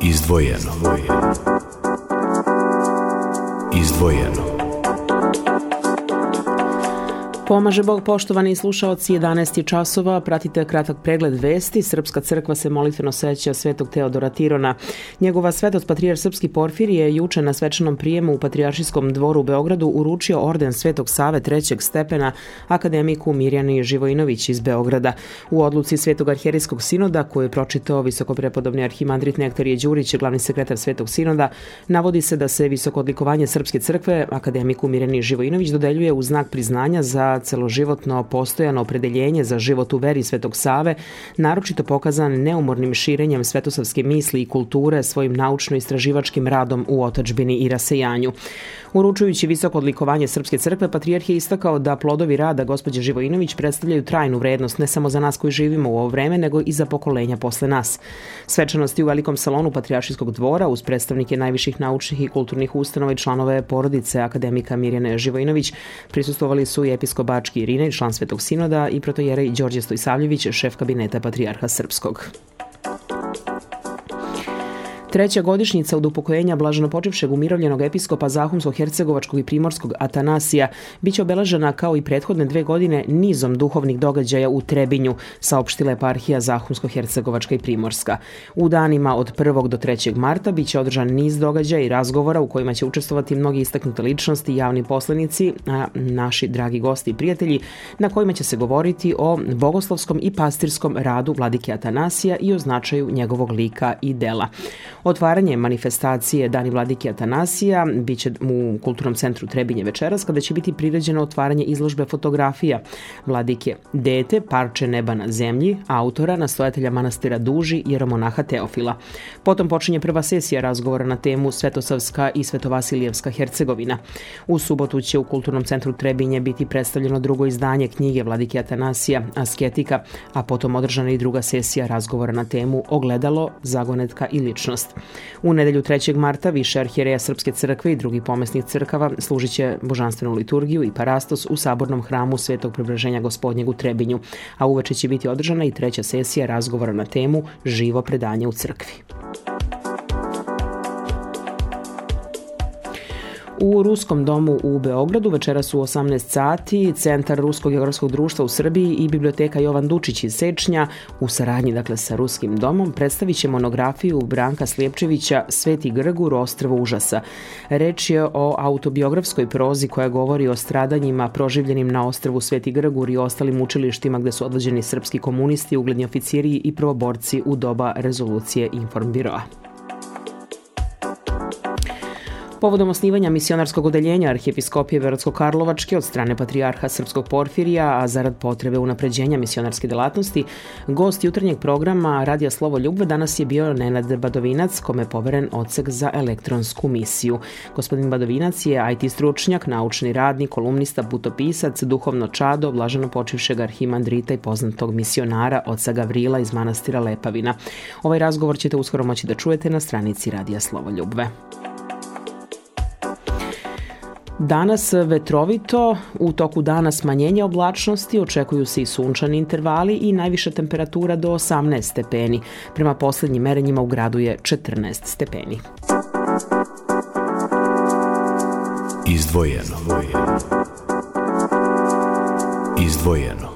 Izdvojeno. Izdvojeno. Pomaže Bog, poštovani slušaoci, 11. časova, pratite kratak pregled vesti. Srpska crkva se molitveno seća svetog Teodora Tirona. Njegova svetost patrijar Srpski Porfir je juče na svečanom prijemu u Patrijaršijskom dvoru u Beogradu uručio orden Svetog Save trećeg stepena akademiku Mirjani Živojinović iz Beograda. U odluci Svetog arherijskog sinoda, koju je pročitao visokoprepodobni arhimandrit Nektarije Đurić, glavni sekretar Svetog sinoda, navodi se da se visoko odlikovanje Srpske crkve akademiku Mirjani Živojinović dodeljuje u znak priznanja za celoživotno postojano opredeljenje za život u veri Svetog Save, naročito pokazan neumornim širenjem svetosavske misli i kulture svojim naučno-istraživačkim radom u otačbini i rasejanju. Uručujući visoko odlikovanje Srpske crkve, Patrijarh je istakao da plodovi rada gospođe Živojinović predstavljaju trajnu vrednost ne samo za nas koji živimo u ovo vreme, nego i za pokolenja posle nas. Svečanosti u velikom salonu Patrijaršijskog dvora uz predstavnike najviših naučnih i kulturnih ustanova i članove porodice akademika Mirjane Živojinović prisustovali su i episkop Bački Irine, član Svetog sinoda i protojerej Đorđe Stojsavljević, šef kabineta Patrijarha Srpskog. Treća godišnjica od upokojenja blaženopočivšeg umirovljenog episkopa Zahumsko-Hercegovačkog i Primorskog Atanasija biće obeležena kao i prethodne dve godine nizom duhovnih događaja u Trebinju, saopštila eparhija Zahumsko-Hercegovačka i Primorska. U danima od 1. do 3. marta biće održan niz događaja i razgovora u kojima će učestvovati mnogi istaknute ličnosti javni poslenici, a naši dragi gosti i prijatelji, na kojima će se govoriti o bogoslovskom i pastirskom radu vladike Atanasija i o značaju njegovog lika i dela. Otvaranje manifestacije Dani Vladike Atanasija biće u Kulturnom centru Trebinje večeras kada će biti priređeno otvaranje izložbe fotografija Vladike Dete, parče neba na zemlji, autora, nastojatelja manastira Duži, jeromonaha Teofila. Potom počinje prva sesija razgovora na temu Svetosavska i Svetovasilijevska Hercegovina. U subotu će u Kulturnom centru Trebinje biti predstavljeno drugo izdanje knjige Vladike Atanasija, Asketika, a potom održana i druga sesija razgovora na temu Ogledalo, zagonetka i ličnost. U nedelju 3. marta više arhijereja Srpske crkve i drugi pomesnih crkava služit će božanstvenu liturgiju i parastos u sabornom hramu Svetog prebraženja gospodnjeg u Trebinju, a uveče će biti održana i treća sesija razgovora na temu Živo predanje u crkvi. U Ruskom domu u Beogradu večera su 18 sati Centar Ruskog geografskog društva u Srbiji i Biblioteka Jovan Dučić iz Sečnja u saradnji dakle sa Ruskim domom predstavit će monografiju Branka Slijepčevića Sveti Grgur ostrvo užasa. Reč je o autobiografskoj prozi koja govori o stradanjima proživljenim na ostrvu Sveti Grgur i ostalim učilištima gde su odvođeni srpski komunisti, ugledni oficiri i prvoborci u doba rezolucije Informbiroa. Povodom osnivanja misionarskog odeljenja Arhijepiskopije Verodsko-Karlovačke od strane Patrijarha Srpskog Porfirija, a zarad potrebe unapređenja misionarske delatnosti, gost jutarnjeg programa Radija Slovo Ljubve danas je bio Nenad Badovinac, kome je poveren odsek za elektronsku misiju. Gospodin Badovinac je IT stručnjak, naučni radnik, kolumnista, putopisac, duhovno čado, blaženo počivšeg arhimandrita i poznatog misionara oca Gavrila iz manastira Lepavina. Ovaj razgovor ćete uskoro moći da čujete na stranici Radija Slovo Ljubve. Danas vetrovito, u toku dana smanjenje oblačnosti, očekuju se i sunčani intervali i najviša temperatura do 18 stepeni. Prema poslednjim merenjima u gradu je 14 stepeni. Izdvojeno. Izdvojeno.